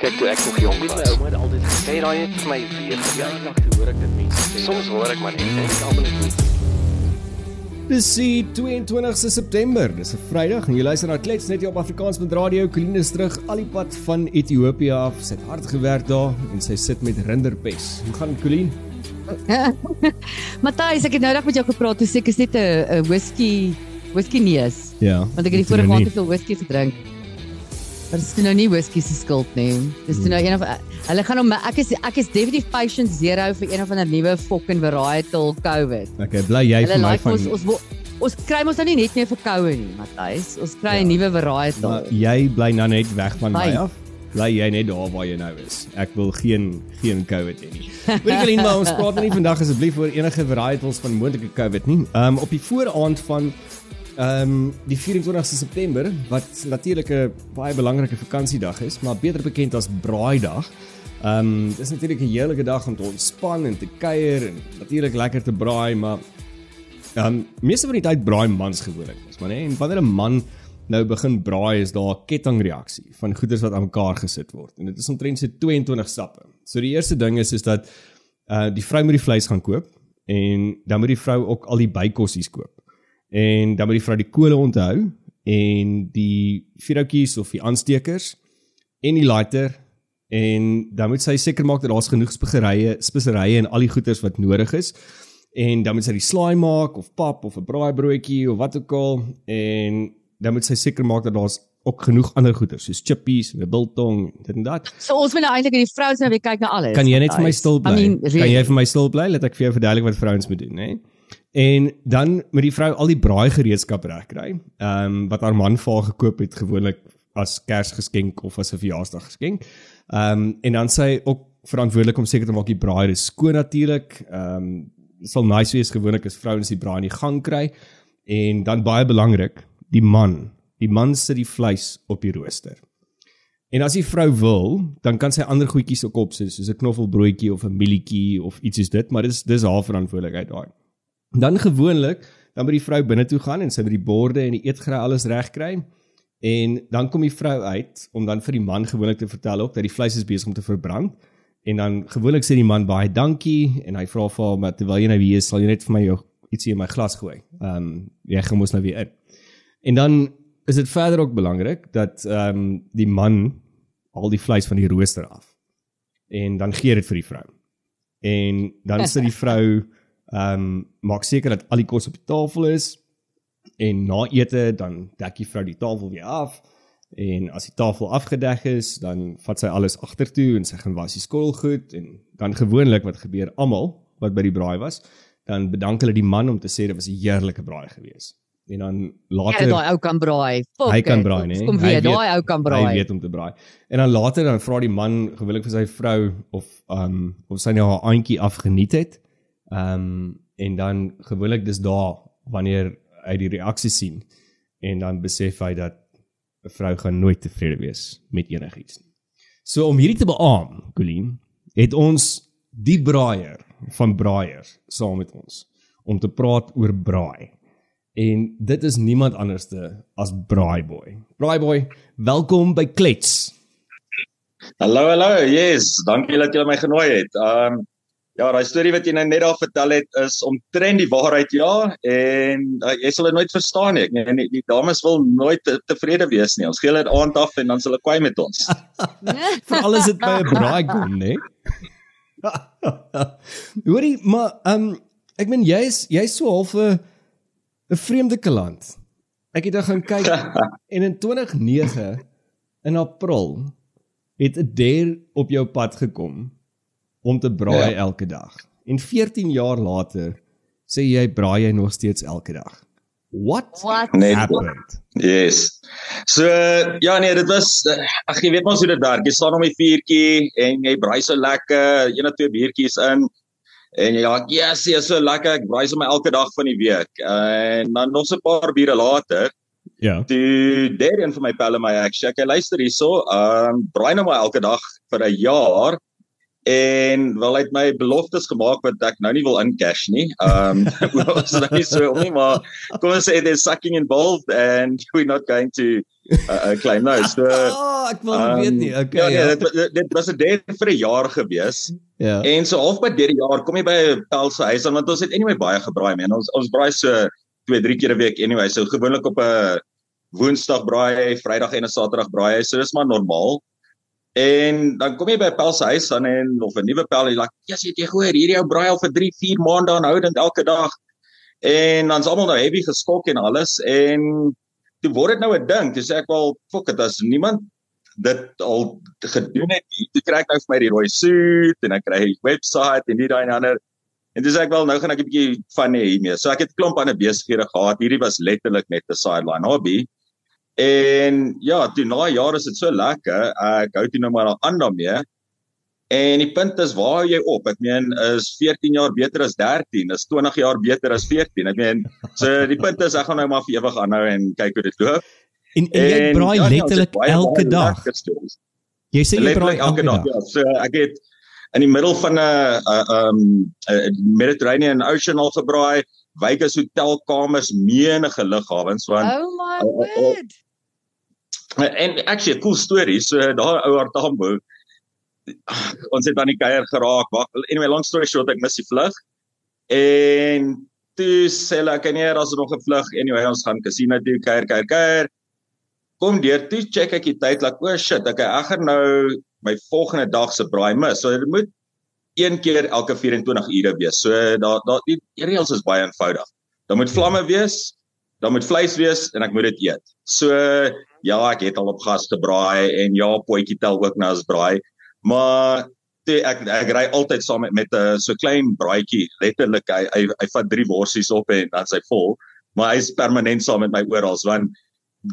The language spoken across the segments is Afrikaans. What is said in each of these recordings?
Kyk toe ek nog jonk was. My ouma het altyd gesê daai het vir my weer verjaardag toe hoor ek dit mense sê. Soms hoor ek maar net en ek almal net Dis die 22ste September. Dis 'n Vrydag en jy luister na Klets net hier op Afrikaans met Radio is terug al die pad van Ethiopië af. Sy het hard gewerk daar en sy sit met rinderpes. Hoe gaan Colleen? Matthys, ek het nou net met jou gepraat. Dis seker net 'n whisky whisky neus. Ja. Want ek het die vorige maand te veel whisky gedrink. Maar dis nou nie whisky se skuld nie. Dis hmm. nou een of hulle gaan hom ek is ek is definitief patient zero vir een of ander nuwe fucking varietal COVID. Okay, bly jy hulle vir my like van ons, ons ons kry mos nou nie net meer verkoue nie, Matthys. Ons kry 'n ja. nuwe varietal. Maar jy bly nou net weg van my af. Bly jy net daar waar jy nou is. Ek wil geen geen COVID hê nie. Jy net ons praat nou nie vandag asseblief oor enige varietals van moontlike COVID nie. Ehm um, op die vooraand van Ehm um, die 24ste September wat natuurlik 'n baie belangrike vakansiedag is, maar beter bekend as Braaidag. Ehm um, dis natuurlik 'n heerlike dag om te ontspan en te kuier en natuurlik lekker te braai, maar ehm um, meeste van die tyd braai mans gewoonlik. Dis maar nee, en wanneer 'n man nou begin braai is daar 'n kettingreaksie van goeders wat aan mekaar gesit word. En dit is omtrent so 22 stappe. So die eerste ding is is dat uh die vrou moet die vleis gaan koop en dan moet die vrou ook al die bykossies koop en dan moet die vrou die kole onthou en die vuurhoutjies of die aanstekers en die lighter en dan moet sy seker maak dat daar's genoeg speserye, speserye en al die goeders wat nodig is. En dan moet sy die slaai maak of pap of 'n braaibroodjie of wat ook al en dan moet sy seker maak dat daar's ook genoeg ander goeders soos chippies en 'n biltong dit en dat. So ons moet nou eintlik die vrouens nou weer kyk na alles. Kan jy net vir my stil bly? I mean, really? Kan jy vir my stil bly? Laat ek vir jou verduidelik wat vrouens moet doen, hè? En dan moet die vrou al die braai gereedskap regkry. Ehm um, wat haar man vir haar gekoop het gewoonlik as Kersgeskenk of as 'n verjaarsdagsgeskenk. Ehm um, en dan sy ook verantwoordelik om seker te maak die braai is skoon natuurlik. Ehm um, sal nice wees gewoonlik as vrouens die braai in die gang kry. En dan baie belangrik, die man. Die man sit die vleis op die rooster. En as die vrou wil, dan kan sy ander goedjies ook op sit, soos 'n knoffelbroodjie of 'n mielietjie of iets soos dit, maar dis dis haar verantwoordelikheid daai. Dan gewoonlik, dan moet die vrou binne toe gaan en sy moet die borde en die eetgerei alles reg kry. En dan kom die vrou uit om dan vir die man gewoonlik te vertel ook dat die vleis is besig om te verbrand. En dan gewoonlik sê die man baie dankie en hy vra vir haar maar terwyl jy nou hier is, sal jy net vir my ietsie in my glas gooi. Ehm um, jy gaan mos nou weer in. En dan is dit verder ook belangrik dat ehm um, die man al die vleis van die rooster af. En dan gee dit vir die vrou. En dan sit die vrou Ehm um, maak seker dat al die kos op die tafel is en na ete dan dek jy vir die tafel weer af en as die tafel afgedek is dan vat sy alles agtertoe en sy gaan was die skottel goed en dan gewoonlik wat gebeur almal wat by die braai was dan bedank hulle die man om te sê dit was 'n heerlike braai gewees en dan later Ja, daai ou kan braai. Fuck hy kan braai, nee. Kom weer, daai ou kan braai. Hy weet om te braai. En dan later dan vra die man gewoonlik vir sy vrou of um, of sy nou haar aantjie afgeniet het. Ehm um, en dan gewoonlik dis daar wanneer hy die reaksie sien en dan besef hy dat 'n vrou gaan nooit tevrede wees met enigiets nie. So om hierdie te beamoen, Colleen, het ons die braaier van braaiers saam met ons om te praat oor braai. En dit is niemand anderste as Braaiboy. Braaiboy, welkom by Klets. Hallo, hallo. Yes, dankie dat jy my genooi het. Um Ja, daai storie wat jy nou net daar vertel het is omtrent die waarheid ja en uh, jy sal dit nooit verstaan nie. Nee, die, die dames wil nooit te, tevrede wees nie. Ons gee hulle aand af en dan sal hulle kwaai met ons. Vir alles het by 'n braai kom, né? Hoorie, maar ehm um, ek meen jy is jy's so half 'n 'n vreemde kaland. Ek het dan gaan kyk en in 2009 in April het 'n der op jou pad gekom om te braai ja. elke dag. En 14 jaar later sê jy braai jy nog steeds elke dag. What? What happened? Yes. So ja nee, dit was ag jy weet mos hoe dit werk. Jy staan om die vuurtjie en jy braai so lekker, een of twee biertjies in. En jy ja, yes, jy is so lekker. Ek braai sommer elke dag van die week. En dan nog so 'n paar biere later Ja. Die derde een van my pelle my ek sê, "Kyk, luister hierso, ehm um, braai nou maar elke dag vir 'n jaar en wel het my beloftes gemaak wat ek nou nie wil incash nie. Um was nou nie so nie, maar kom ons sê there's sucking involved and we're not going to uh, uh, claim no. So oh, ek wil um, weet nie. Okay. Ja, nee, ja. dit dit was 'n date vir 'n jaar gewees. Ja. En so half by deur die jaar kom jy by Pel se huis aan want ons het anyway baie gebraai man. Ons ons braai so 2, 3 keer 'n week anyway. So gewoonlik op 'n Woensdag braai hy, Vrydag en 'n Saterdag braai hy. So dis maar normaal. En dan kom jy by Pel se huis aan en of 'n nuwe Pel, jy like, "Ja, yes, jy hoor, hierdie ou braai al vir 3, 4 maande aanhoudend elke dag." En dan's almal nou heavy geskok en alles en toe word dit nou 'n ding. Sê ek wel, "Fok, dit as niemand dit al gedoen het nie. Toe kry ek nou vir my die rooi suit en ek kry 'n webwerf en hierdie en ander. En dis ek wel nou gaan ek 'n bietjie van hiermee. So ek het klomp ander besighede gehad. Hierdie was letterlik net 'n sideline hobby. En ja, toe na jare is dit so lekker. Ek hou dit nou maar aan daarmee. En die punt is waar jy op. Ek meen is 14 jaar beter as 13, is 20 jaar beter as 14. Ek meen so die punt is ek gaan nou maar vir ewig aanhou en kyk hoe dit loop. En, en jy braai ja, letterlik ja, elke dag. Jy sê jy braai elke dag. Ja, so ek het in die middel van 'n 'n 'n Mediterranean Ocean al gebraai. Vegas hotelkamers, menige lughawens want Oh my word. En actually 'n cool storie. So daar ou Artambo ons het aan die kuier geraak. Wag, anyway, long story short, ek mis die vlug. En toe sê hulle ek nee, daar's nog 'n vlug. Anyway, ons gaan casino toe kuier, kuier, kuier. Kom deur toe check ek die tyd, like, oh shit, okay, ek gaan nou my volgende dag se braai mis. So dit moet een keer elke 24 ure wees. So daar daar die reëls is baie eenvoudig. Daar moet vlamme wees, daar moet vleis wees en ek moet dit eet. So ja, ek het al op gas gebraai en ja, potjie tel ook nou as braai. Maar toe ek ek ry altyd saam met met 'n so klein braaitjie, letterlik hy, hy hy vat drie worsies op en dan sy vol, maar hy's permanent saam met my oral. Want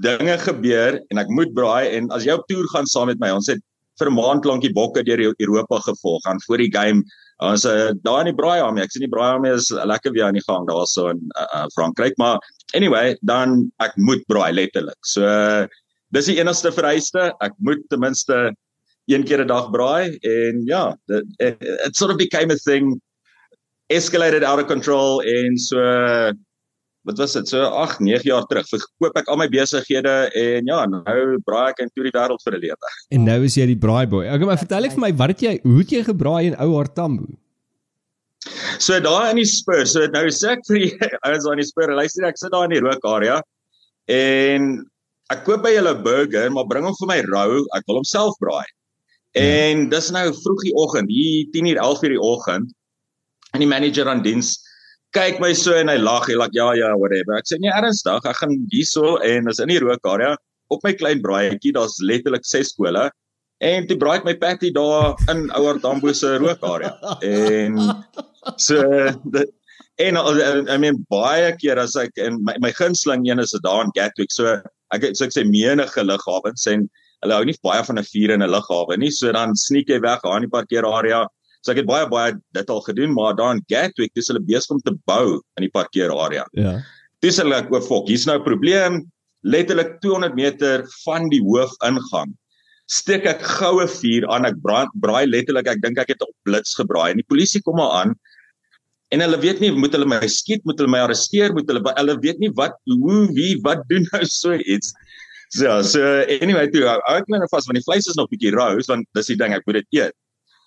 dinge gebeur en ek moet braai en as jy op toer gaan saam met my, ons het vir 'n maand lank die bokke deur Europa gevolg. Aan voor die game ons uh, daar in die braai army ek sien die braai army is lekker weer aan die gang daarso in uh, uh, Frankryk maar anyway dan ek moet braai letterlik. So uh, dis die enigste vereiste. Ek moet ten minste een keer 'n dag braai en ja it, it, it sort of became a thing escalated out of control en so wat was dit so 8 9 jaar terug verkoop ek al my besighede en ja nou braai ek in toe die wêreld vir 'n lewe. En nou is jy die braai boy. Okay, maar vertel ek vir my wat het jy hoe het jy gebraai in ou Hartambo? So daar in die spur, so nou sê ek vir ouens aan die spur, luister ek sit daar in die rook area en ek koop by julle burger, maar bring hom vir my rou, ek wil hom self braai. Ja. En dis nou vroegie oggend, hier 10:00 11:00 die oggend. En die manager aan diens kyk my so en hy lag, hy lag ja ja whatever. Ek sê nee ernstig, ek gaan hierso en is in die rookarea op my klein braaitjie, daar's letterlik ses skole. En toe braai ek my patty daar in ouer Dambo se rookarea. En so dit en I mean baie keer as ek en my my gunsteling een is daar in Gatwick. So ek so ek sê menige lughawens en hulle hou nie baie van 'n vuur in 'n lughawe nie. So dan sneek jy weg aan die parkeerarea So ek het baie baie dit al gedoen, maar daar in Gatwick dis hulle besig om te bou in die parkeerarea. Ja. Dis hulle ek o, fok, hier's nou 'n probleem. Letterlik 200 meter van die hoofingang steek ek goue vuur aan ek brand braai letterlik ek dink ek het op blits gebraai en die polisie kom maar aan en hulle weet nie moet hulle my skiet moet hulle my arresteer moet hulle hulle weet nie wat hoe wie wat doen nou so iets so so anyway toe ek net nou vas want die vleis is nog bietjie rou want dis die ding ek moet dit eet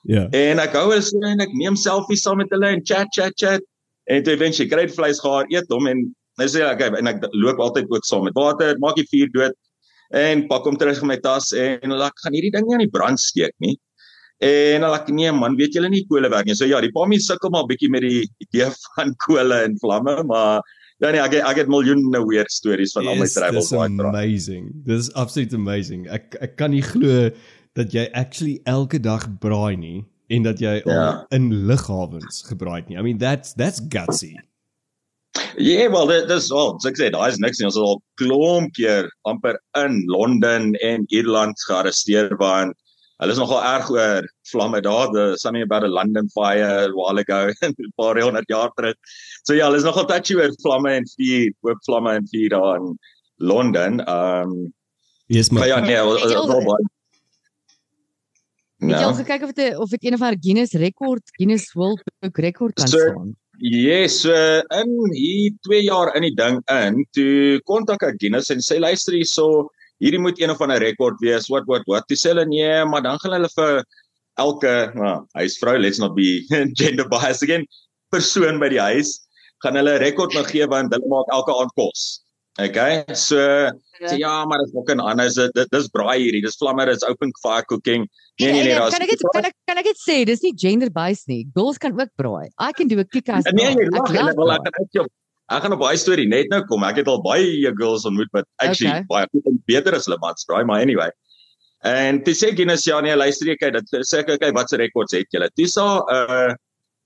Ja. En ek hou hulle so en ek neem selfies saam met hulle en chat chat chat en toe eventually kry ek vleis gaar eet hom en hy sê okay en ek loop altyd ook saam met water, maak die vuur dood en pak hom terug in my tas en hulle gaan hierdie ding nie aan die brand steek nie. En hulle sê nee man, weet julle nie kole werk nie. So ja, die pammie sukkel maar bietjie met die idee van kole en vlamme, maar ja nee, ek ek het miljoene weer stories van yes, al my travels waar ek amazing. This is absolutely amazing. Ek ek kan nie glo dat jy actually elke dag braai nie en dat jy ja. in lughawens gebraai het nie. I mean that's that's gutsy. Ja, yeah, well, dis al. So ek sê daai is niks nie. Ons het al klomp keer amper in Londen en Ierland gearresteer want hulle is nogal erg oor vlamme daar. The something about a London fire a while ago, 'n paar honderd jaar terug. So ja, hulle is nogal touchy oor vlamme en vuur, oop vlamme en vuur daar in Londen. Um Yes, maar ja, nee, wel baie Het jy al gekyk of dit of dit een of haar Guinness rekord, Guinness World Book rekord kan So, staan? Yes, so in hier 2 jaar in die ding in, toe kontak ek Guinness en sê luister hierso, hierdie moet een of ander rekord wees. Wat wat wat? Dis hulle nee, maar dan gaan hulle vir elke, nou, huisvrou, let's not be gender biased again, persoon by die huis gaan hulle rekord nou gee want hulle maak elke aand kos. Okay? So sê ja, maar dit is ook 'n anders. Dit dis braai hierdie. Dis vlammer, dis open fire cooking. Nee nee nee, daar's kan ek dit kan ek kan ek dit sê, dis nie gender based nie. Girls kan ook braai. I can do a kick-ass. Nee, nee, lag, Ek love wel ek gaan uit jou Ek gaan op baie storie net nou kom. Ek het al baie girls ontmoet wat actually Okay. baie goed en beter as hulle mans braai, maar anyway. En toe sê Guinness ja nee, luister kyk, dit sê ek okay, watse rekords het julle? Dis al uh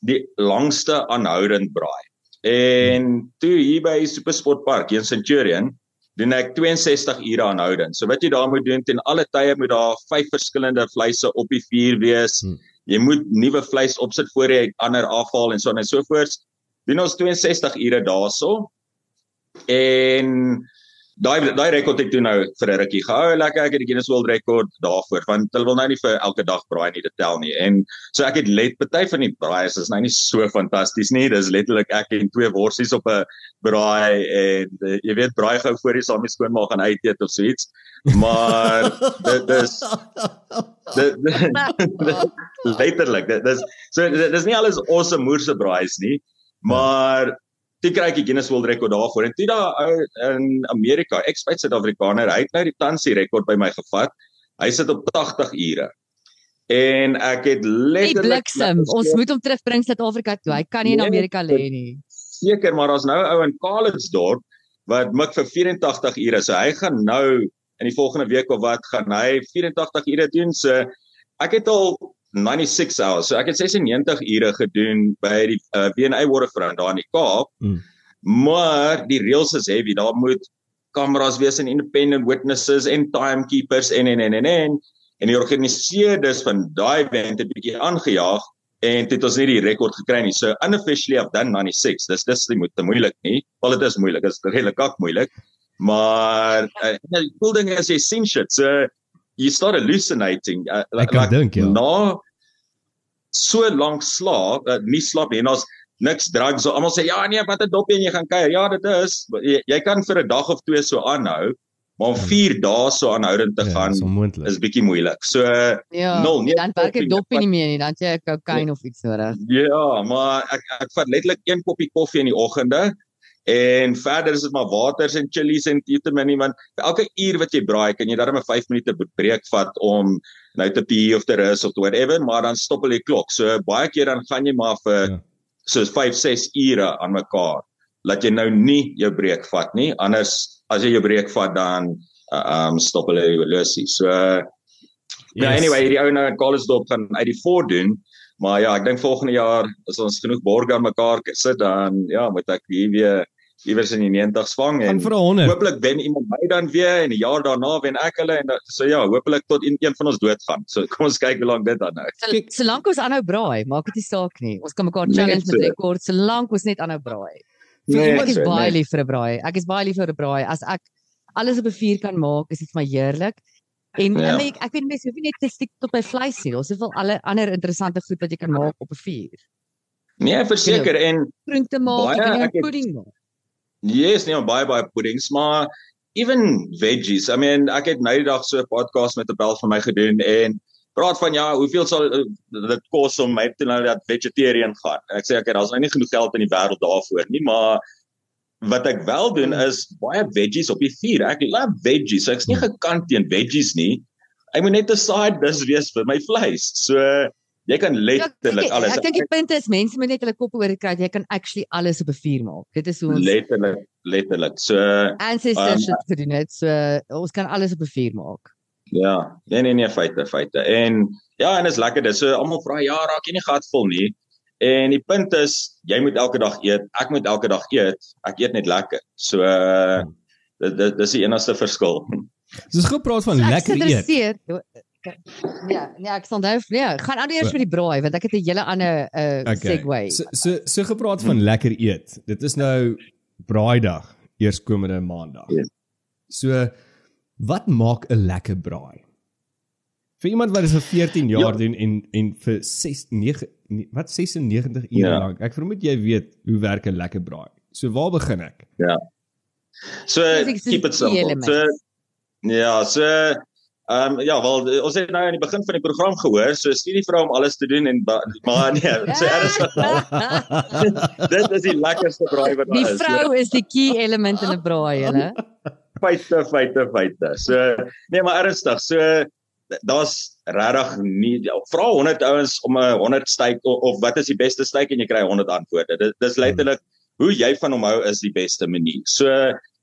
die langste aanhoudend braai. En toe hier by Supersportpark in Centurion doen ek 62 ure aanhoudend. So wat jy daar moet doen ten alle tye moet daar vyf verskillende vleise op die vuur wees. Hmm. Jy moet nuwe vleis opsit voor jy ander afhaal en so en so voort. Doen ons 62 ure daarso. En daai daai rekord het toe nou vir 'n rukkie gehou. Lekker ek het die Guinness World rekord daarvoor want hulle wil nou nie vir elke dag braai nie dit tel nie. En so ek het let party van die braaiers is nou nie so fantasties nie. Dis letterlik ek en twee worsies op 'n braai en uh, jy weet braai gou voor jy saam met skoonmaak gaan uit eet of so iets. Maar dit dis dit letterlik dit dis so dit dis nie alles awesome moerse braais nie maar toe kry ek die Guinness World rekord daarvoor en toe daar ou in Amerika expat Suid-Afrikaner hy het nou die tansie rekord by my gevat hy sit op 80 ure en ek het letterlik bliksem. Ons moet hom terugbring Suid-Afrika toe. Hy kan nie in Amerika lê nie. seker maar daar's nou 'n ou in Kalensdorp wat mik vir 84 ure so hy gaan nou in die volgende week of wat gaan hy 84 ure doen so ek het al 96 hours so ek het 96 ure gedoen by die uh, B&A Waterfront daar in die Kaap Mm. maar die reëls is heavy daar moet kameras wees en independent witnesses en timekeepers en en en en en en die organiseerders van daai event het bietjie aangejaag en dit het ons nie die rekord gekry nie. So unofficially I've done 96. Dis dis nie moet te moeilik nie. Wel dit is moeilik. Dit is redelik kak moeilik. Maar uh, die cool ding is jy sien shit. So you start hallucinating. Uh, Ek kan dink, ja. Na so lank slaap, uh, nie slaap nie en ons niks drugs. So almal sê ja nee, wat 'n dopie en jy gaan kuier. Ja, dit is. Jy, jy kan vir 'n dag of twee so aanhou, maar om 4 dae so aanhoudend te Ja, gaan is is bietjie moeilik. So Ja. Nul, nee, dan werk ek dopie nie meer nie. Dan jy kokain of iets nodig. Ja, maar ek ek vat letterlik een koppie koffie in die oggende en verder is dit maar waters en chillies en vitamine want elke uur wat jy braai kan jy dan 'n 5 minute breek vat om nou te pee of te rus of whatever, maar dan stop hulle die klok. So baie keer dan gaan jy maar vir Ja. soos 5, 6 ure aan mekaar. Laat jy nou nie jou breek vat nie. Anders as jy jou breek vat dan uh, um stop hulle jou losie. So Ja, Yes. anyway, hierdie ou nou in Karlsdorp gaan uit die voor doen. Maar ja, ek dink volgende jaar as ons genoeg borge aan mekaar sit dan ja, moet ek hier weer iewers in die 90s vang Gaan en vir 'n 100. hopelik wen iemand my dan weer en 'n jaar daarna wen ek hulle en dat, so ja, hopelik tot een, een van ons doodgaan. So kom ons kyk hoe lank dit dan nou. Kyk- So- Solank ons aanhou braai, maak dit nie saak nie. Ons kan mekaar Nee, challenge met so. rekords solank ons net aanhou braai. Nee, ek is so, baie nee. lief vir 'n braai. Ek is baie lief vir 'n braai. As ek alles op 'n vuur kan maak, is dit vir my heerlik. En Ja. ek, ek weet mense hoef nie net te stiek tot by vleis nie. Daar's soveel alle ander interessante goed wat jy kan maak op 'n vuur. Nee, verseker en Groente maak, Baie, het- pudding maak. Yes, nee, baie baie puddings, maar even veggies. I mean, ek het nou die dag so 'n podcast met 'n bel van my gedoen en praat van ja, hoeveel sal uh, dit kos om my te nou dat vegetarian gaan. Ek sê ek het daar's nou nie genoeg geld in die wêreld daarvoor nie, maar wat ek wel doen is baie veggies op die vuur. Ek love veggies. So ek's nie gekant teen veggies nie. Ek moet net 'n side dis wees vir my vleis. So jy kan Ja, letterlik ek, alles ek dink die punt is mense moet net hulle koppe oor dit kry. Jy kan actually alles op 'n vuur maak. Dit is hoe ons letterlik letterlik. So ancestors Um, um, gedoen het. So ons kan alles op 'n vuur maak. Ja, nee nee nee feite feite. En ja, en is lekker dis. So almal vra ja, raak jy nie gatvol nie. En die punt is jy moet elke dag eet. Ek moet elke dag eet. Ek eet net lekker. So uh, dit dit dis die enigste verskil. Dis gepraat van So ek lekker eet. Geïnteresseerd. Ja, nee, ek sal onthou. Nee, gaan aan eers met die braai want ek het 'n hele ander uh Okay. segue. So so so gepraat van lekker eet. Dit is nou braaidag, eerskomende maandag. Ja. So wat maak 'n lekker braai? vir iemand wat dit vir 14 jaar ja. doen en en vir 6 9 wat 96 ure ja. lank. Ek vermoed jy weet hoe werk 'n lekker braai. So waar begin ek? Ja. So keep it simple. So, ja, so Ehm um, ja, wel ons het nou aan die begin van die program gehoor, so stuur die vrou om alles te doen en maar nee, so ernstig. Dit is die lekkerste braai wat daar is. Die vrou is die key element in 'n braai, hè. Feite, feite, feite. So nee, maar ernstig. So daar's regtig nie vra 100 ouens om 'n 100 steak of, of wat is die beste steak en jy kry 100 antwoorde. Dit dis letterlik hoe jy van hom hou is die beste manier. So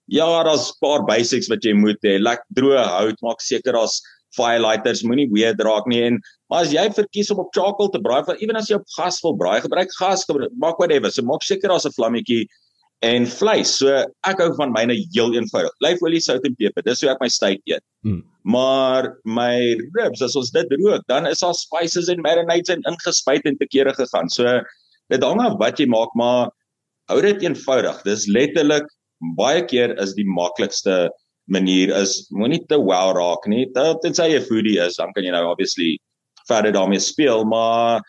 Ja, daar's 'n paar basics wat jy moet hê. Lek droë hout, maak seker daar's firelighters, moenie weer draak nie en maar as jy verkies om op charcoal te braai, want ewen as jy op gas wil braai, gebruik gas, gebruik, maak whatever. So maak seker daar's 'n vlammetjie en vleis. So ek hou van myne heel eenvoudig. Lyfolie, sout en peper. Dis hoe ek my steak eet. Hmm. Maar my ribs, as ons dit rook, dan is daar spices en marinades en ingespuit en te kere gegaan. So dit hang af wat jy maak, maar hou dit eenvoudig. Dis letterlik baie keer is die maklikste manier is moenie te wel raak nie. Dit sê jy foodie is, dan kan jy nou obviously verder daarmee speel, maar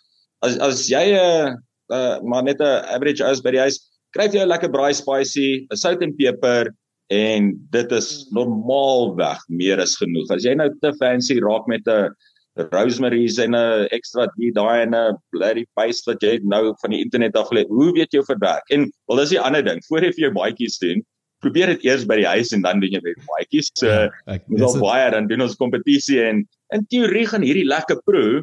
as as jy 'n uh, uh, maar net 'n average ou by die huis, kry jy 'n lekker braai spicy, 'n sout en peper en dit is normaalweg meer as genoeg. As jy nou te fancy raak met 'n rosemaries en 'n ekstra die daai en 'n bloody paste wat jy nou van die internet af geleer. Hoe weet jy of dit werk? En wel dis 'n ander ding. Voor jy vir jou baadjies doen, probeer dit eers by die huis en dan doen jy met baadjies. So ja, ons al baie dan doen ons kompetisie en in teorie gaan hierdie lekker proe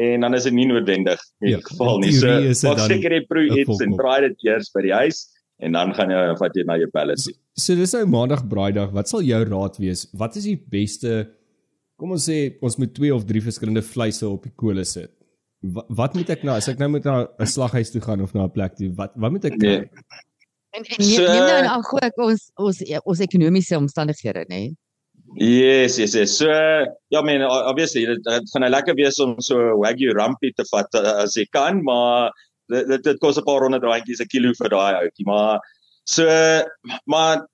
en dan is dit nie noodwendig in ja, geval nie. So wat seker jy proe iets en try dit eers by die huis en dan gaan jy vat jy na jou pallet. So, so dis nou maandag braaidag. Wat sal jou raad wees? Wat is die beste kom ons sê ons moet twee of drie verskillende vleise op die kolle sit. Wat, wat moet ek nou as ek nou moet na 'n slaghuis toe gaan of na 'n plek toe, wat wat moet ek? Nee. En en neem, nou aan gou ek ons ons ons ekonomiese omstandighede, nê? Nee? Yes, yes, yes. So ja, men obviously dit gaan nou lekker wees om so wagyu rumpie te vat uh, as jy kan, maar dit dit kos 'n paar honderd randjies 'n kilo vir daai ouetjie, maar so maar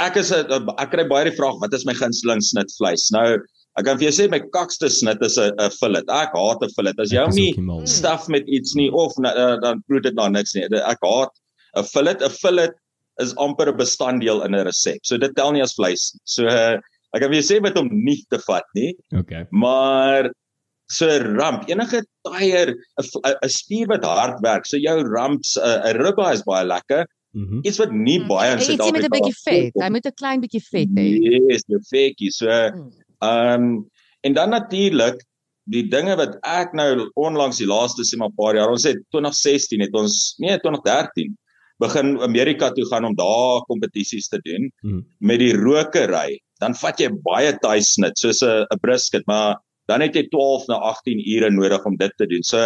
ek is ek kry baie die vraag wat is my gunsteling snitvleis? Nou Ek kan vir jou sê my kakste snit is 'n 'n fillet. Ek haat 'n fillet. As jy hom nie stuff met iets nie of uh, dan proe dit nou niks nie. Ek haat 'n fillet. 'n Fillet is amper 'n bestanddeel in 'n resep. So dit tel nie as vleis nie. So uh, ek kan vir jou sê met hom nie te vat nie. Okay. Maar so ramp, enige tyre 'n spier wat hard werk. So jou ramps 'n uh, ribeye is baie lekker. Mm -hmm. Iets wat nie baie in Suid-Afrika. Hy moet 'n bietjie vet. Hy moet 'n klein bietjie vet hê. Yes, 'n vetjie. So mm. Ehm um, en dan natuurlik die dinge wat ek nou onlangs die laaste sê maar paar jaar ons het 2016 het ons nee 2013 begin Amerika toe gaan om daar kompetisies te doen hmm. met die rokery dan vat jy baie taai snit soos 'n 'n brisket maar dan het jy 12 na 18 ure nodig om dit te doen. So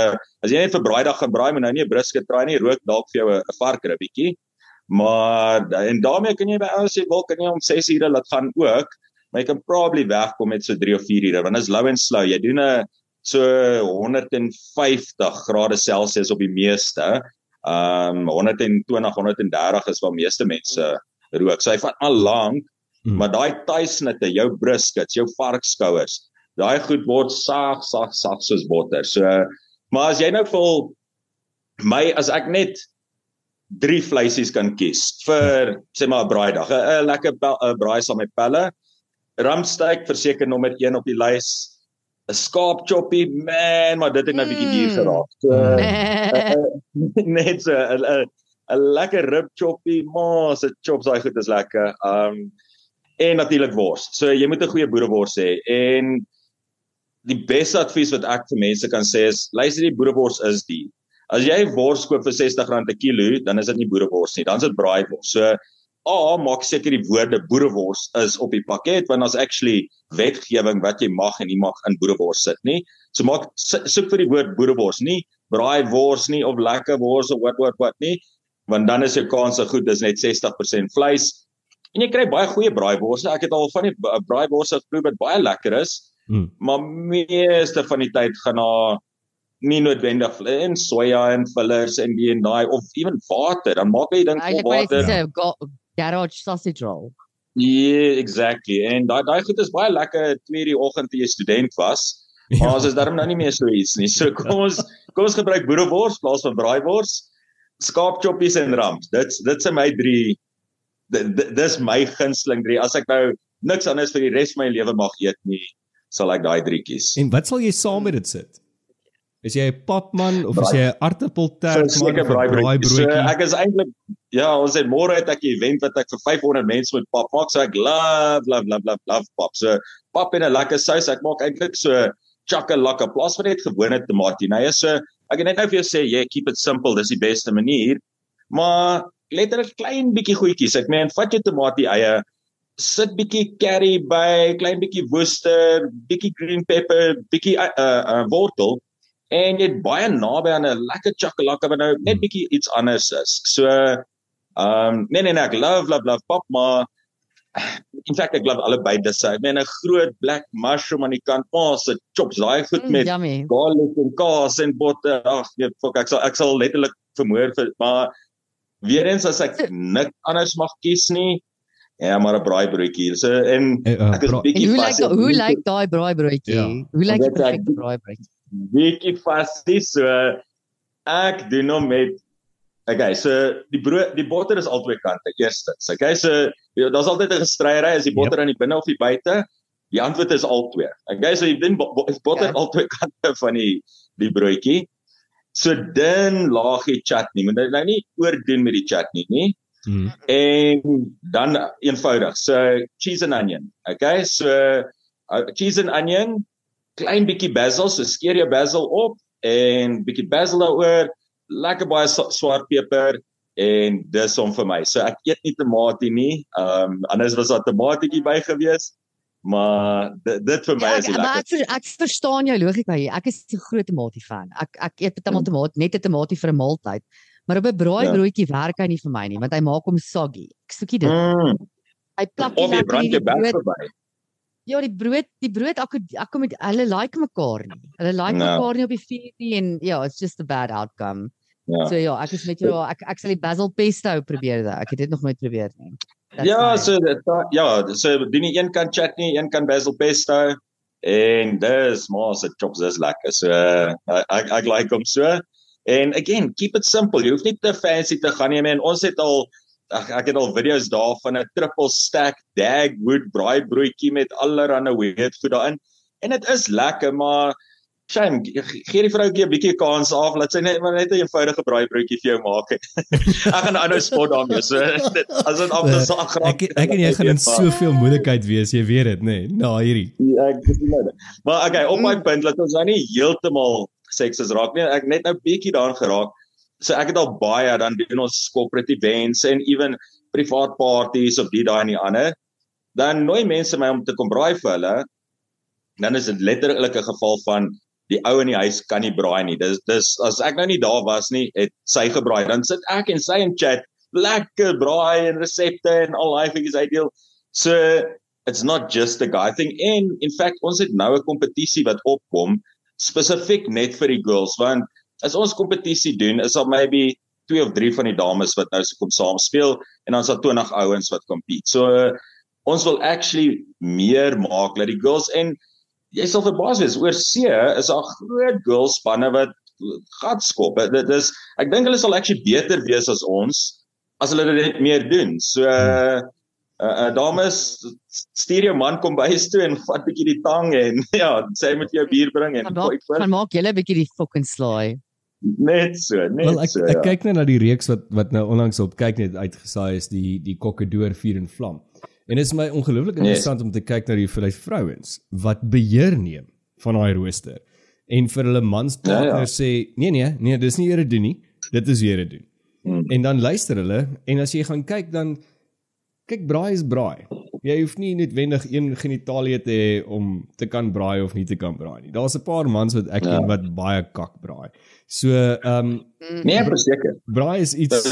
as jy net vir braaidag gaan braai, moet nou nie 'n brisket braai nie, rook dalk vir jou 'n varkribbietjie. Maar en daarmee kan jy by ouens sê, "Wel, kan jy om 6 ure laat gaan ook." Maar jy kan probably wegkom met so 3 of 4 ure want dit is low and slow. Jy doen 'n so 150 grade Celsius op die meeste. Um 120 130 is waar meeste mense rook. So hy vat al lank, hmm. maar daai tuisnitte, jou briskets, jou varkskouers, daai goed word sag sag sag soos botter. So maar as jy nou vol my as ek net drie vleisies kan kies vir sê maar 'n braaidag, 'n lekker braai saam met pelle Ramsteak verseker nommer 1 op die lys. 'n Skaap choppy man, maar dit het nou 'n bietjie duur geraak. So uh, net so 'n 'n lekker rib choppy, maar se chops daai goed is lekker. Um en natuurlik wors. So jy moet 'n goeie boerewors hê en die beste advies wat ek vir mense kan sê is luister die boerewors is die. As jy wors koop vir R60 'n kilo, dan is dit nie boerewors nie, dan is dit braaivors. So A maak seker die woorde boerewors is op die pakket want ons actually wetgewing wat jy mag en nie mag in boerewors sit nie. So maak soek vir die woord boerewors nie braai wors nie of lekker wors of wat wat wat nie want dan is jou kans se goed dis net 60% vleis. En jy kry baie goeie braaiworse. Ek het al van die braaiworse geproe wat baie lekker is. Hmm. Maar meeste van die tyd gaan na nie noodwendig en soja en fillers en die en daai of ewen water dan maak jy ding vol water garage sausage roll. Yeah, exactly. En daai daai goed is baie lekker 2:00 die oggend toe jy student was. Maar ons is daarom nou nie meer so iets nie. So kom ons kom ons gebruik boerewors plaas van braaivors, skaapchoppies en rams. Dit's dit's my drie dis my gunsteling drie. As ek nou niks anders vir die res van my lewe mag eet nie, sal ek daai drie kies. En wat sal jy saam met dit sit? Is jy 'n papman of is jy 'n aartappeltert so, man 'n braaibroodjie? So, ek is eintlik ja, ons het môre het ek 'n event wat ek vir 500 mense moet pap maak. So ek love love love love love pap. So pap en 'n lekker sous. Ek maak eintlik so chakalaka plaas van net gewone tomatie. So ek het net nou vir jou sê, yeah, keep it simple. Dis die beste manier. Maar letterlik klein bietjie goedjies. Ek meen, vat jou tomatie eie sit bietjie curry by, klein bietjie worcester, bietjie green pepper, bietjie uh, uh wortel en het baie naby aan 'n lekker chakalaka wat nou net hmm. bietjie iets anders is. So ehm um, nee nee nee ek love love love pop maar in feite ek love albei dis. Ek meen 'n groot black mushroom aan die kant, maar se chops daai goed met mm, garlic en kaas en botter. Ag nee, fuck ek sal ek sal letterlik vermoor vir maar weer eens as ek niks anders mag kies nie Ja, maar 'n braaibroodjie. So en uh, ek is bietjie vas. Hoe lyk hoe lyk daai braaibroodjie? Ja. Hoe lyk die braaibroodjie? Bietjie vasties so ek doen hom met Okay, so die brood die botter is albei kante. Eerstens, okay, so ja, daar's altyd 'n gestryery as die botter yep. aan die binne of die buite. Die antwoord is albei. Okay, so jy doen is botter yeah. albei kante van die die broodjie. So dan laagie chutney. Moet nou nie oordoen met die chutney nie. Mm. En dan eenvoudig. So cheese and onion. Okay, so uh, cheese and onion klein bietjie basil, so skeer jou basil op en bietjie basil daaroor, lekker baie swart peper en dis hom vir my. So ek eet nie tomatie nie. Ehm um, anders was daar tomatietjie by gewees. Maar dit, dit vir my ja, is lekker. Maar ek, ek verstaan jou logika hier. Ek is 'n groot tomatie fan. Ek ek eet baie mm. tomaat, net 'n tomatie vir 'n maaltyd. Maar op 'n braai ja. broodjie werk hy nie vir my nie, want hy maak hom soggy. Ek soekie dit. Mm. Hy plak nie lekker in die brood verby. Ja, die brood, die brood ek ek kom met hulle like mekaar nie. Hulle like no. mekaar nie op die vuur nie en ja, it's just a bad outcome. Ja. So ja, ek is met jou ek ek sal die basil pesto probeer daai. Ek het dit nog nooit probeer nie. That's ja, my. so dit ja, so doen jy een kan chutney, een kan basil pesto en dis maar se chops is lekker. So uh, ek ek like hom so. En again, keep it simple. Jy hoef nie te fancy te gaan nie, man. Ons het al Ag ek het al video's daarvan 'n triple stack Dagwood braai broodjie met allerlei weird food daarin. En dit is lekker, maar shame, gee die vroutjie 'n bietjie kans af, laat sy net maar net 'n eenvoudige braai broodjie vir jou maak. ek gaan ander spot daarmee. So dit as dit af te sag graag. Ek ek en jy gaan in soveel moeilikheid wees, jy weet dit, nê, nee, na hierdie. Ja, ek dis nou. Maar okay, op my punt, laat ons nou nie heeltemal sekses raak nie. Ek net nou bietjie daarin geraak so ek het al baie dan doen ons corporate events en even privaat parties of die daai en die ander. Dan nooi mense my om te kom braai vir hulle. Dan is dit letterlik 'n geval van die ou in die huis kan nie braai nie. Dis dis as ek nou nie daar was nie het sy gebraai. Dan sit ek en sy in chat lekker braai en resepte en al daai dinge is ideal so it's not just a guy thing. And in fact ons het nou 'n kompetisie wat opkom spesifiek net vir die girls want as ons kompetisie doen, is daar maybe 2 of 3 van die dames wat nou se kom saam speel en dan is daar 20 ouens wat compete. So uh, ons wil actually meer maak dat die girls en jy sal verbaas wees oor see is daar groot girls spanne wat gat skop. Dit is ek dink hulle sal actually beter wees as ons as hulle dit meer doen. So uh, uh, uh dames stuur jou man kom by huis toe en vat bietjie die tang en ja, sê hy moet jou bier bring en gooi voor. Kan maak julle bietjie die fucking slaai. Net so, net well, ek, so. Ek ja. kyk net na die reeks wat wat nou onlangs op kyk net uitgesaai is die die kokkedoor vuur en vlam. En dit is my ongelooflik interessant yes. om te kyk na die die vrouens wat beheer neem van daai rooster en vir hulle mans partner ja, ja. sê nee nee, nee, dis nie Here doen nie. Dit is Here doen. Hmm. En dan luister hulle en as jy gaan kyk dan kyk braai is braai. Jy hoef nie noodwendig een genitalie te hê om te kan braai of nie te kan braai nie. Daar's 'n paar mans wat ek ja. ken wat baie kak braai. So ehm um, nee, verseker. Braai is iets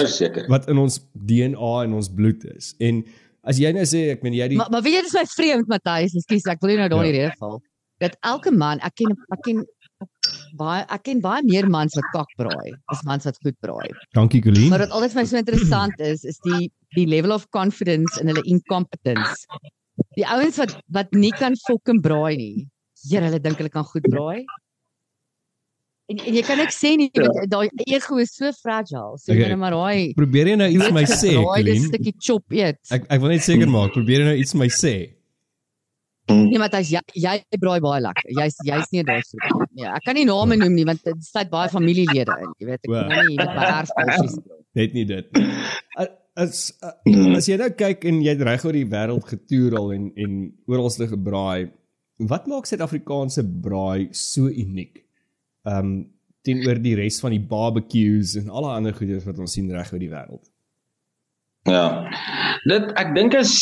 wat in ons DNA en ons bloed is. En as jy nou sê ek meen jy die Maar maar weet jy dis my vreemd Matthys, ekskuus, ek wil nie nou daar in ja. rede val. Dat elke man, ek ken ek ken baie ek ken baie meer mans wat kak braai as mans wat goed braai. Dankie Colleen. Maar wat altyd vir my so interessant is, is die die level of confidence in hulle incompetence. Die ouens wat wat nie kan fucking braai nie Here, hulle dink hulle kan goed braai. En, en jy kan ek sê nie ja. daai ego is so fragile. So okay. jy maar daai Probeer jy nou iets my sê, Colleen? 'n stukkie chop eet. Ek ek wil net seker maak, probeer jy nou iets my sê? Nee, maar jy jy braai baie lekker. Jy's jy's nie daar so. Ja, ek kan nie name noem nie want dit sluit baie familielede in. Jy weet, ek kan nie my erfpasies. Net nie dit. As as jy nou kyk en jy het reg oor die wêreld getoer al en en oralste gebraai, wat maak Suid-Afrikaanse braai so uniek? um teenoor die res van die barbecues en alle ander goeders wat ons sien reg oor die wêreld. Ja. Dit ek dink is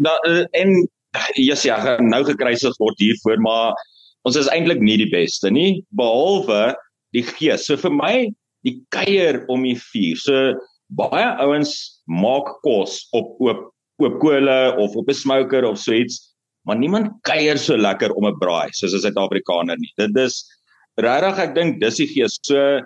da, en yes, ja, nou gekruisig word hiervoor, maar ons is eintlik nie die beste nie behalwe die gees. So vir my die kuier om die vuur. So baie ouens maak kos op oop oop kole of op 'n smoker of so iets, maar niemand kuier so lekker om 'n braai soos 'n Suid-Afrikaner nie. Dit is regtig ek dink dis die gees. So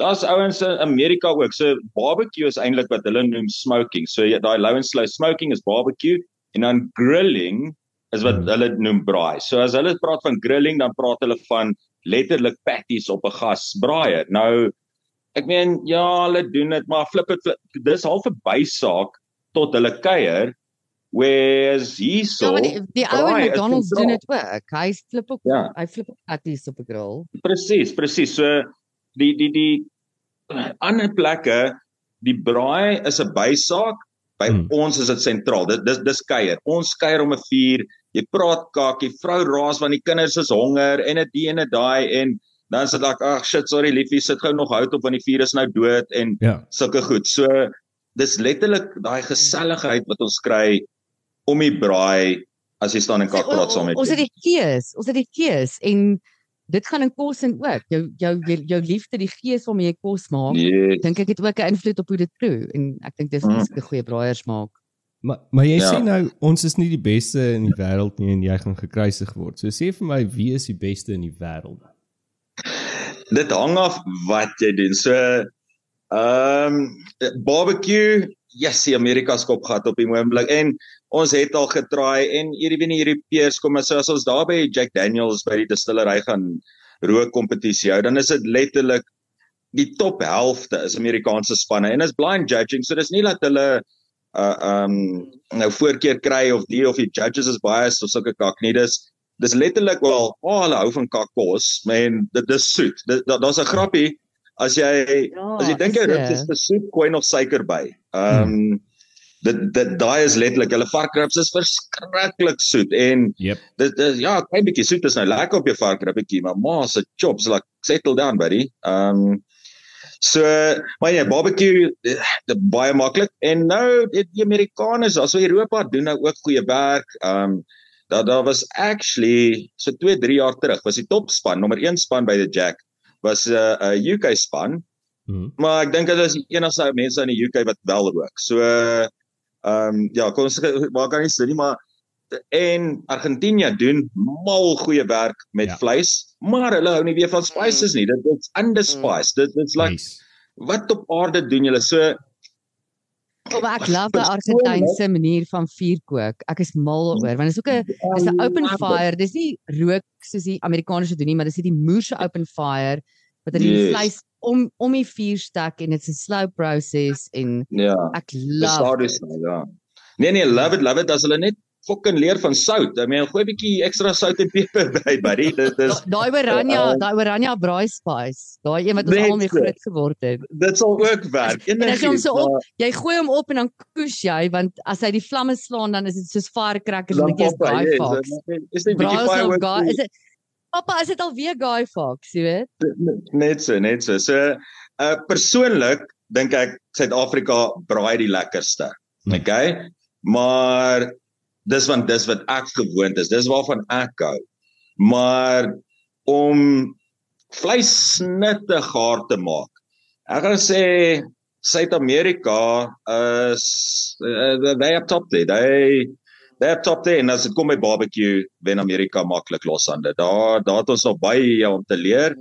daar's ouens in Amerika ook. So barbecue is eintlik wat hulle noem smoking. So ja, daai low and slow smoking is barbecue en dan grilling is wat hmm. hulle noem braai. So as hulle praat van grilling dan praat hulle van letterlik patties op 'n gas braaier. Nou ek meen ja, hulle doen dit maar flip dit dis half 'n bysaak tot hulle kuier Whereas he saw ja, die, die ou McDonald's doen dit ook. Hy flip op ja. hy flip op patties op 'n grill. Presies, presies. So die die die ander plekke die braai is 'n bysaak. By hmm. ons is dit sentraal. Dit dis dis kuier. Ons kuier om 'n vuur. Jy praat kakie, vrou raas want die kinders is honger en dit en dit daai en dan sê ek ag shit sorry liefie sit gou nog hout op want die vuur is nou dood en ja. sulke goed. So dis letterlik daai geselligheid wat ons kry om die braai as jy staan en kak praat saam met ons het die gees ons het die gees en dit gaan in kos en ook jou jou jou liefde die gees waarmee jy kos maak yes. dink ek het ook 'n invloed op hoe dit proe en ek dink dis mm. 'n goeie braaiers maak maar maar jy ja. sê nou ons is nie die beste in die wêreld nie en jy gaan gekruisig word so sê vir my wie is die beste in die wêreld dit hang af wat jy doen so ehm um, barbecue yes, die Amerika skop gehad op die oomblik en ons het al getraai en hierdie wie die Europeërs kom as ons daar by Jack Daniels by die distillery gaan rook kompetisie hou dan is dit letterlik die top helfte is Amerikaanse spanne en is blind judging so dis nie dat hulle uh um nou voorkeur kry of die of die judges is biased of sulke kak nie. Dis dis letterlik wel oh, hulle hou van kakos men dit is soet. Daar's 'n grappie as jy ja, as jy dink jy dit is te soet gooi nog suiker by um hmm dit dit daai is letterlik hulle varkribs is verskriklik soet en yep. dit is ja, klein bietjie soet is nou lekker op jou varkribetjie, maar ma se chops like settle down buddy. Um so maar ja, barbecue dit baie maklik en nou die, die Amerikaners, also Europa doen nou ook goeie werk. Um daar daar was actually so 2 3 jaar terug was die topspan, nommer 1 span by the Jack was 'n uh, 'n uh, UK span. Hmm. Maar ek dink dit is die enigste mense in die UK wat wel rook. So Ehm um, ja, kom ons waar kan jy sê nie maar en Argentinië doen mal goeie werk met ja. vleis, maar hulle hou nie weer van spices nie. Dit is underspiced. Dit dit's like nice. wat op aarde doen julle so Oh, ek love die Argentynse manier van vuurkook. Ek is mal oor want dit is ook 'n dis 'n open fire. Dis nie rook soos die Amerikaners doen nie, maar dis die moerse open fire wat hulle yes. die vleis om om die vuur stek en dit's 'n slow process en ja, ek love dit. Ja. Nee nee, love it, love it as hulle net fucking leer van sout. Ek meen gooi 'n bietjie ekstra sout en peper by, buddy. Dit is daai oranje, uh, daai oranje braai spice. Daai een wat ons almal mee groot geword het. Dit sal ook werk. En as jy hom so op, jy gooi hom op en dan koes jy want as hy die vlamme slaan dan is dit soos firecrackers en dit is daai fox. Is dit 'n bietjie fireworks? Is dit Pappa, is dit alweer Guy Fawkes, jy weet? Net so, net so. So, uh persoonlik dink ek Suid-Afrika braai die lekkerste. Hmm. Okay? Maar dis want dis wat ek gewoond is. Dis waarvan ek hou. Maar om vleissnitte gaar te maak. Ek gaan sê Suid-Amerika is uh, they up top there. They laptop te en as dit kom by barbecue wen Amerika maklik los aan dit. Daar daar het ons nog baie om te leer.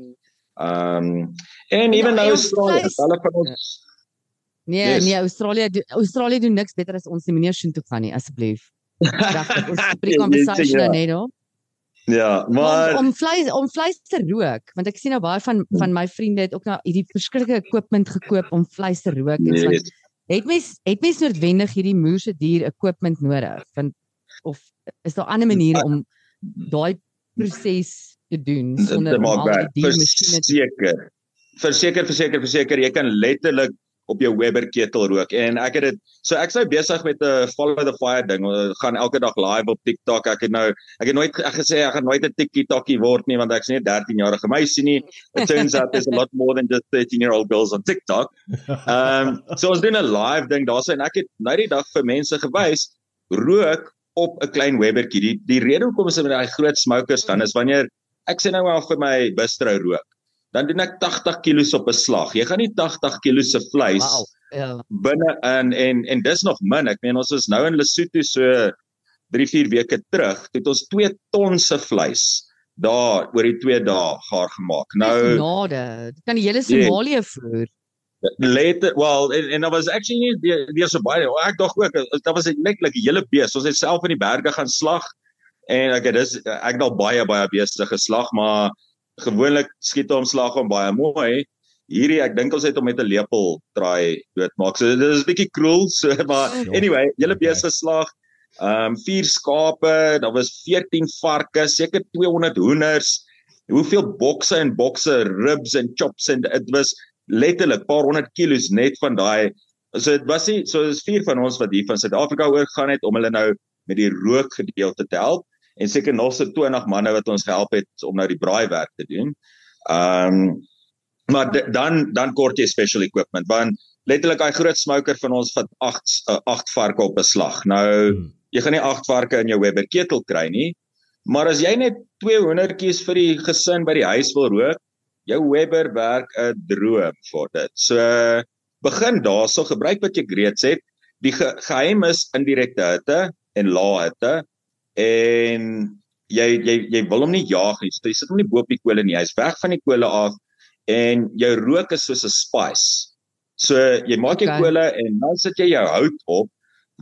Ehm um, en ja, ewen nou Australië, hulle van ons Nee, yes. nee, Australië Australië doen niks beter as ons nie. Meneer Shin toe gaan nie asseblief. Regtig, ons conversation ja. net hoor. Ja, maar om, om vleis om vleis te rook, want ek sien nou baie van van my vriende het ook nou hierdie verskillende equipment gekoop om vleis te rook en so. Yes. Het mens het mens noodwendig hierdie moerse dier equipment nodig? Want of is daar ander maniere om daai proses te doen sonder om al die masjiene seker. Verseker, verseker, verseker, jy kan letterlik op jou Weber ketel rook. En ek het dit so ek sou besig met 'n follow the fire ding gaan elke dag live op TikTok. Ek het nou ek het nooit ek gesê ek gaan nooit 'n TikTokie word nie want ek's nie 'n 13 jarige meisie nie. It turns out there's a lot more than just 13 year old girls on TikTok. Um so ons doen 'n live ding daarso en ek het nou die dag vir mense gewys rook op 'n klein Webertjie. Die die rede hoekom ons met daai groot smokers dan is wanneer ek sê nou maar vir my bistro rook dan doen ek 80 kg op 'n slag. Jy gaan nie 80 kg se vleis wow, ja. binne in en en dis nog min. Ek meen ons is nou in Lesotho so 3 4 weke terug, het ons 2 ton se vleis daar oor die 2 dae gaar gemaak. Nou nade, dit kan die hele Somalië voer. Later, well, en en daar was actually nie weer so baie. Ek dink ook daar was net like 'n hele bees. Ons het self in die berge gaan slag en ek het dis ek het al baie baie beeste geslag, maar gewoonlik skiet hom slag om baie mooi. Hierdie ek dink ons het hom met 'n lepel draai doodmaak. So dit is 'n bietjie cruel, so maar ja. anyway, julle besige slag. Ehm um, vier skape, daar was 14 varke, seker 200 hoenders. Hoeveel bokse en bokse ribs en chops en dit was letterlik paar honderd kilos net van daai. So dit was nie so is vier van ons wat hier van Suid-Afrika oor gaan het om hulle nou met die rook gedeelte te help en seker nog so 20 manne wat ons gehelp het om nou die braaiwerk te doen. Ehm um, maar dan dan kort jy special equipment want letterlik daai groot smoker van ons vat 8 uh, 8 varke op 'n slag. Nou hmm. jy gaan nie 8 varke in jou Weber ketel kry nie. Maar as jy net 2 hoendertjies vir die gesin by die huis wil rook, jou Weber werk 'n droom vir dit. So begin daarso gebruik wat jy reeds het. Die ge geheim is indirekte hitte en lae hitte en jy jy jy wil hom nie jaag nie. So jy sit hom nie bo op die kole nie. Hy's weg van die kole af en jou rook is soos 'n spice. So jy maak jou okay. kole en dan sit jy jou hout op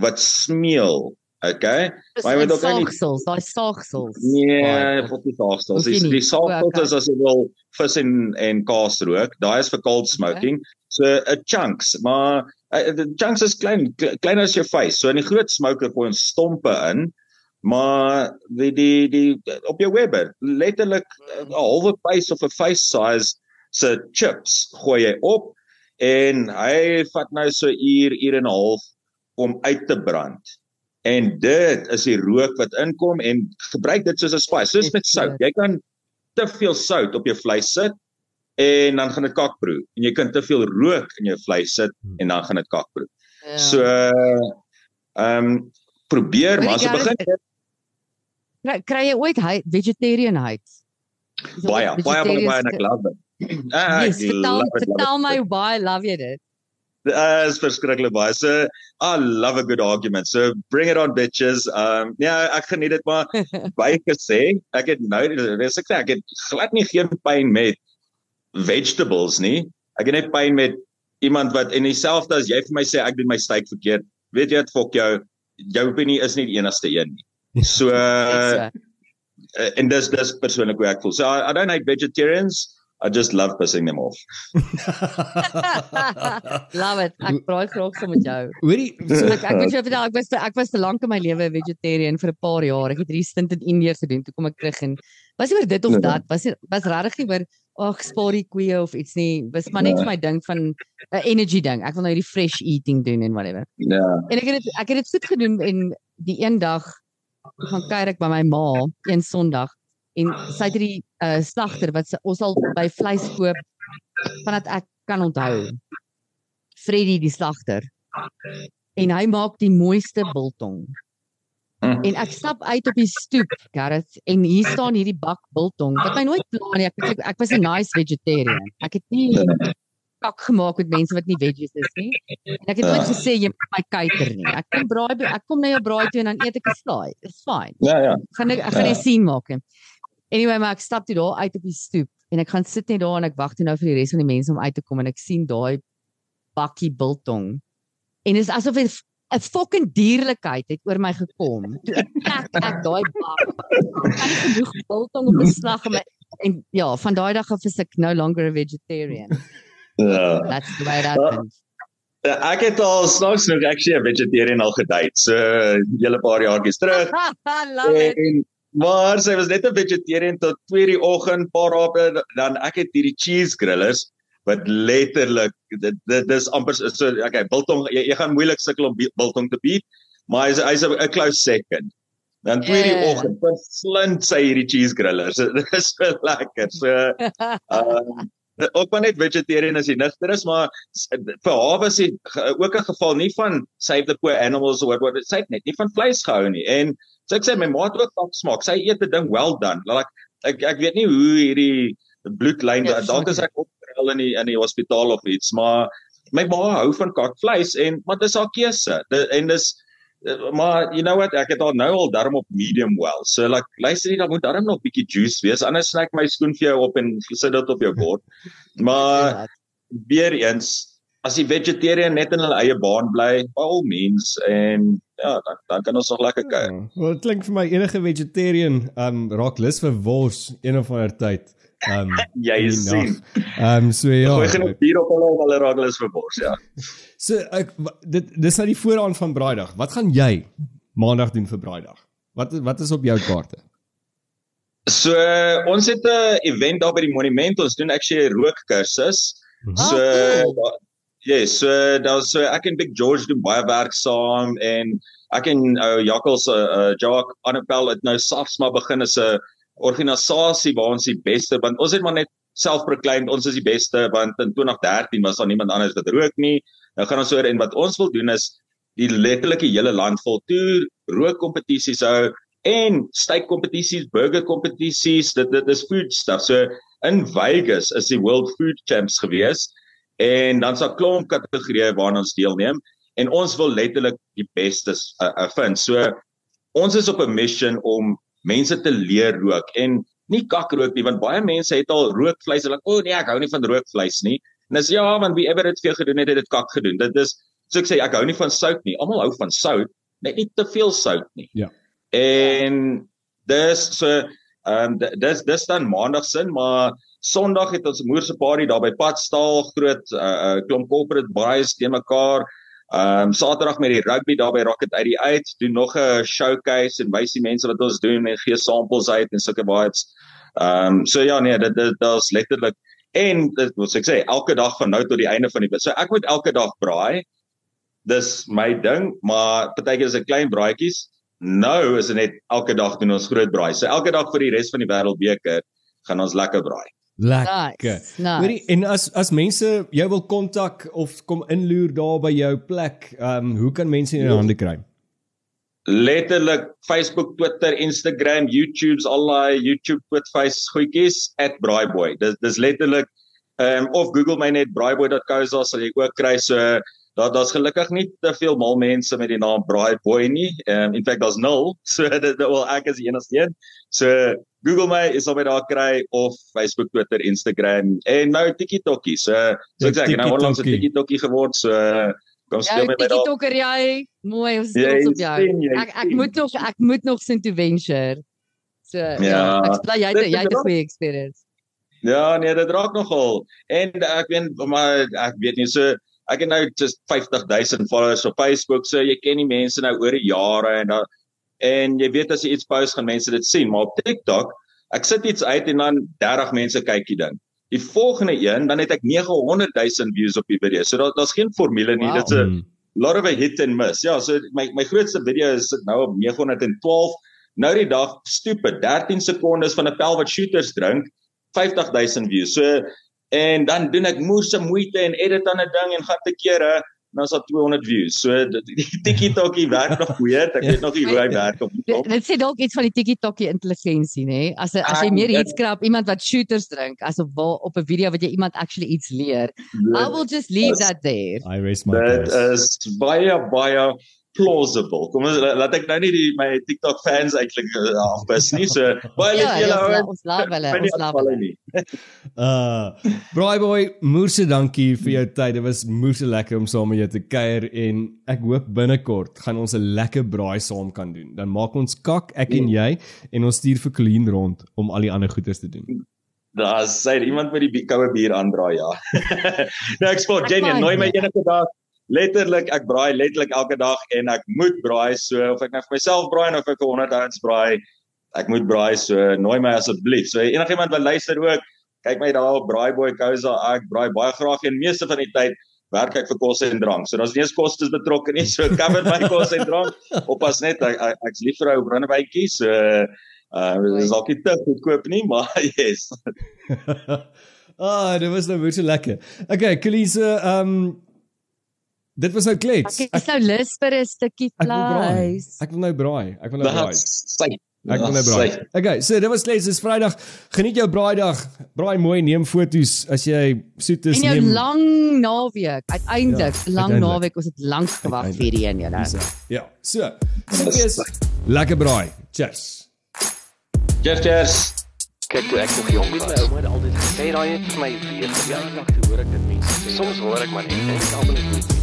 wat smeel. Okay. Maar jy moet ook nie saagsels, daai saagsels. Nee, wat die saagsels. Dis die saagsels is as jy wil vis en en kaas rook. Daai is vir cold smoking. Okay. So 'n uh, chunks, maar uh, chunks is klein klein as jou face. So in die groot smoker gooi ons stompe in maar die die die op jou Weber letterlik 'n halwe face of 'n face size se chips gooi jy op en hy vat nou so uur uur en 'n half om uit te brand. En dit is die rook wat inkom en gebruik dit soos 'n spice, soos met sout. Jy kan te veel sout op jou vleis sit en dan gaan dit kakbroe en jy kan te veel rook in jou vleis sit hmm. en dan gaan dit kakbroe. Ja. So ehm um, probeer maar as jy begin kry, kry jy ooit vegetarian heights? Baie, baie baie baie en ek love dit. Ah, yes, vertel, vertel my why love you dit. Uh, is verskriklik baie. So I love a good argument. So bring it on bitches. Um ja, ek geniet dit maar baie gesê. Ek het nou dis ek sê ek het glad nie geen pyn met vegetables nie. Ek het net pyn met iemand wat en dieselfde as jy vir my sê ek doen my steak verkeerd. Weet jy wat fok jou jou opinie is nie die enigste een nie. So uh, en dis dis persoonlik hoe ek voel. So I, I don't hate vegetarians. I just love pissing them off. love it. Ek braai graag saam met jou. Hoorie, so ek ek weet jy vertel ek was te, ek was te lank in my lewe vegetarian vir 'n paar jaar. Ek het drie stint in Indië gedoen. Toe kom ek terug en was nie oor dit of nee. dat. Was was regtig nie oor ag spaar die koeie of iets nie. Was maar net vir my ding van 'n uh, energy ding. Ek wil nou hierdie fresh eating doen en whatever. Ja. En ek het dit ek het dit goed gedoen en die een dag gaan kuier ek by my ma een Sondag en sy het die uh, slagter wat sy, ons al by vleis koop vandat ek kan onthou. Freddy die slagter. En hy maak die mooiste biltong. En ek stap uit op die stoep, Gareth, en hier staan hierdie bak biltong wat my nooit pla nie. Ek ek was 'n nice vegetarian. Ek het nie kak gemaak met mense wat nie veggies is nie. En ek het nooit gesê jy moet my kuiter nie. Ek kom braai ek kom na jou braai toe en dan eet ek 'n slaai. It's fine. Ja ja. Gaan ek ek gaan ja. nie sien maak nie. Anyway, maar ek stap toe daar uit op die stoep en ek gaan sit net daar en ek wag toe nou vir die res van die mense om uit te kom en ek sien daai bakkie biltong. En dit is asof 'n fucking dierlikheid het oor my gekom. Toe ek ek, ek daai bak. Kan nie genoeg biltong op beslag en en ja, van daai dag af is ek no longer a vegetarian. Ja. That's the way it happens. Ja, ek het al snaaks nog actually 'n vegetarian al gedate. So hele paar jaartjies terug. It. En, maar sy was net 'n vegetarian tot 2:00 die oggend, paar ape dan ek het hierdie cheese grillers wat letterlik dit dit is amper so okay biltong jy, jy gaan moeilik sukkel om biltong te beat maar hy's hy's 'n close second dan twee yeah. die oggend van slint sy hierdie cheese grillers dit is so lekker so um, ook maar net vegetarian as jy nigter is maar vir haar was dit ook 'n geval nie van save the poor animals of what sy het net nie van vleis gehou nie. En so ek sê my maat ook dalk smaak. Sy eet 'n ding well done like ek ek weet nie hoe hierdie bloedlyn ja, dalk is ek op al in die in die hospitaal of iets, maar my ma hou van kakvleis en maar dis haar keuse. En dis maar you know what, ek het al nou al darm op medium well. So like luister jy dan moet darm nog bietjie juice wees. Anders snak my skoen vir jou op en sit dit op jou bord. Maar weer eens as die vegetarian net in hulle eie baan bly, by all means en ja, dan dan kan ons nog lekker kuier. Ja, well, dit klink vir my enige vegetarian um raak lus vir wors een of ander tyd. Ehm um, jy sien. Ehm um, so ja. Ek gaan bier op hulle hulle raak hulle is vir bors, ja. So ek dit dis nou die vooraan van Braaidag. Wat gaan jy maandag doen vir Braaidag? Wat wat is op jou kaarte? So ons het 'n event daar by die monument. Ons doen actually 'n rookkursus. Mhm. So ja, yes, so daar's so ek en Big George doen baie werk saam en ek en ou uh, Jakkals uh, uh Jock Annabel het nou SAFS maar begin as 'n organisasie waar ons die beste want ons het maar net self-proclaimed ons is die beste want in 2013 was daar niemand anders wat rook nie. Nou gaan ons oor en wat ons wil doen is die letterlike hele land vol toer, rook kompetisies hou en steak kompetisies, burger kompetisies, dit dit is food stuff. So in Vegas is die World Food Champs gewees en dan's daar klomp kategorieë waaraan ons deelneem en ons wil letterlik die bestes uh, uh, vind. So ons is op 'n mission om mense te leer rook en nie kakrook nie want baie mense het al rookvleis. Hulle o oh, nee ek hou nie van rookvleis nie. En dis ja want wie ever dit vir jou gedoen het het dit kak gedoen. Dit is so ek sê ek hou nie van sout nie. Almal hou van sout net nie te veel sout nie. Ja. En dis so ehm um, dis dis dan maandag sin maar sonderdag het ons moerse party daar by Padstal groot uh, uh, klomp corporate baie teen mekaar Ehm um, Saterdag met die rugby daar by Rocket 88 doen nog 'n showcase en wys die mense wat ons doen en gee samples uit en sulke vibes. Ehm um, so ja nee, dit dit daar's letterlik en dit wat ek sê elke dag van nou tot die einde van die so ek moet elke dag braai. Dis my ding, maar partykeer is dit klein braaitjies. Nou is dit net elke dag doen ons groot braai. So elke dag vir die res van die wêreldbeker gaan ons lekker braai. Lekker. Nice. Hoorie, nice. en as as mense jou wil kontak of kom inloer daar by jou plek, ehm um, hoe kan mense in jou hande kry? Letterlik Facebook, Twitter, Instagram, YouTube's al daai YouTube twitface goedjies @braaiboy. Dis dis letterlik ehm um, of Google my net braaiboy.co.za sal jy ook kry so daar daar's gelukkig nie te veel mal mense met die naam Braaiboy nie. Ehm um, in feite daar's nul. So dit wel ek is die enigste een. So Google my is op by daar kry of Facebook, Twitter, Instagram en nou TikTokie. So so ek sê nou onlangs 'n TikTokie geword. So kom speel met my daar. TikToker jy. Mooi, ons is op jou. Ek ek moet nog ek moet nog sin to venture. So ja, ja ek bly jy jy het 'n goeie experience. Ja, nee, dit raak nogal. En ek weet maar ek weet nie so ek het nou just 50000 followers op Facebook. So jy ken die mense nou oor die jare en dan en jy weet as jy iets post gaan mense dit sien. Maar op TikTok ek sit iets uit en dan 30 mense kyk die ding. Die volgende een dan het ek 900 000 views op die video. So daar daar's geen formule nie. Wow. dit's 'n lot of a hit and miss. Ja so my my grootste video is nou op 912 nou die dag stupid 13 sekondes van 'n pel wat shooters drink 50 000 views. So en dan doen ek moeë moeite en edit aan 'n ding en gaan te kere nou is daar 200 views. So die TikTokie werk nog goed. Ek weet nog nie hoe hy werk op die top. Dit sê dalk iets van die TikTokie intelligensie, nê? As as jy meer iets krap iemand wat shooters drink as op op 'n video wat jy iemand actually iets leer. I will just leave that there. I raise my That is baie baie plausible. Kom ons laat ek nou nie die my TikTok fans eintlik uh, afbis nie. So baie lief ja, julle ou. Ons love hulle. Ons love hulle. uh Braai boy, moerse dankie vir jou tyd. Dit was moerse lekker om saam met jou te kuier en ek hoop binnekort gaan ons 'n lekker braai saam kan doen. Dan maak ons kak ek en jy en ons stuur vir Colleen rond om al die ander goeders te doen. Daar sê iemand met die koue bier aandraai ja. nou ek spot Jenny, nooi my enige dag letterlik ek braai letterlik elke dag en ek moet braai so of ek nou vir myself braai of ek 100 ouens braai ek moet braai so nooi my asseblief. So enigiemand wat luister ook kyk my daar op Braaiboy Kousa ek braai baie graag en meeste van die tyd werk ek vir kos en drank. So daar's nie eens kostes betrokke nie so cover my kos en drank. Oppas net ek, ek ek's lief vir ou brandewynkie so uh dis dalk nie te goedkoop nie maar yes. Ah, dit was nou baie lekker. Okay, Kelise, ehm um, Dit was nou klets. Ek is nou lus vir 'n stukkie vleis. Ek wil nou braai. Ek wil nou braai. Ek wil nou braai. Okay, so dit was klets. Dis Vrydag. Geniet jou braaidag. Braai mooi, neem foto's as jy soet is neem. En jou lang naweek. Uiteindelik, ja, lang naweek. Ons het lank gewag vir hierdie een, julle. Ja. So, dis lekker braai. Cheers. Cheers, cheers. Kyk toe ek nog jong was, ouma het altyd gesê daai het vir my weer verjaardag toe hoor ek dit mense sê. Soms hoor ek maar net en ek almal is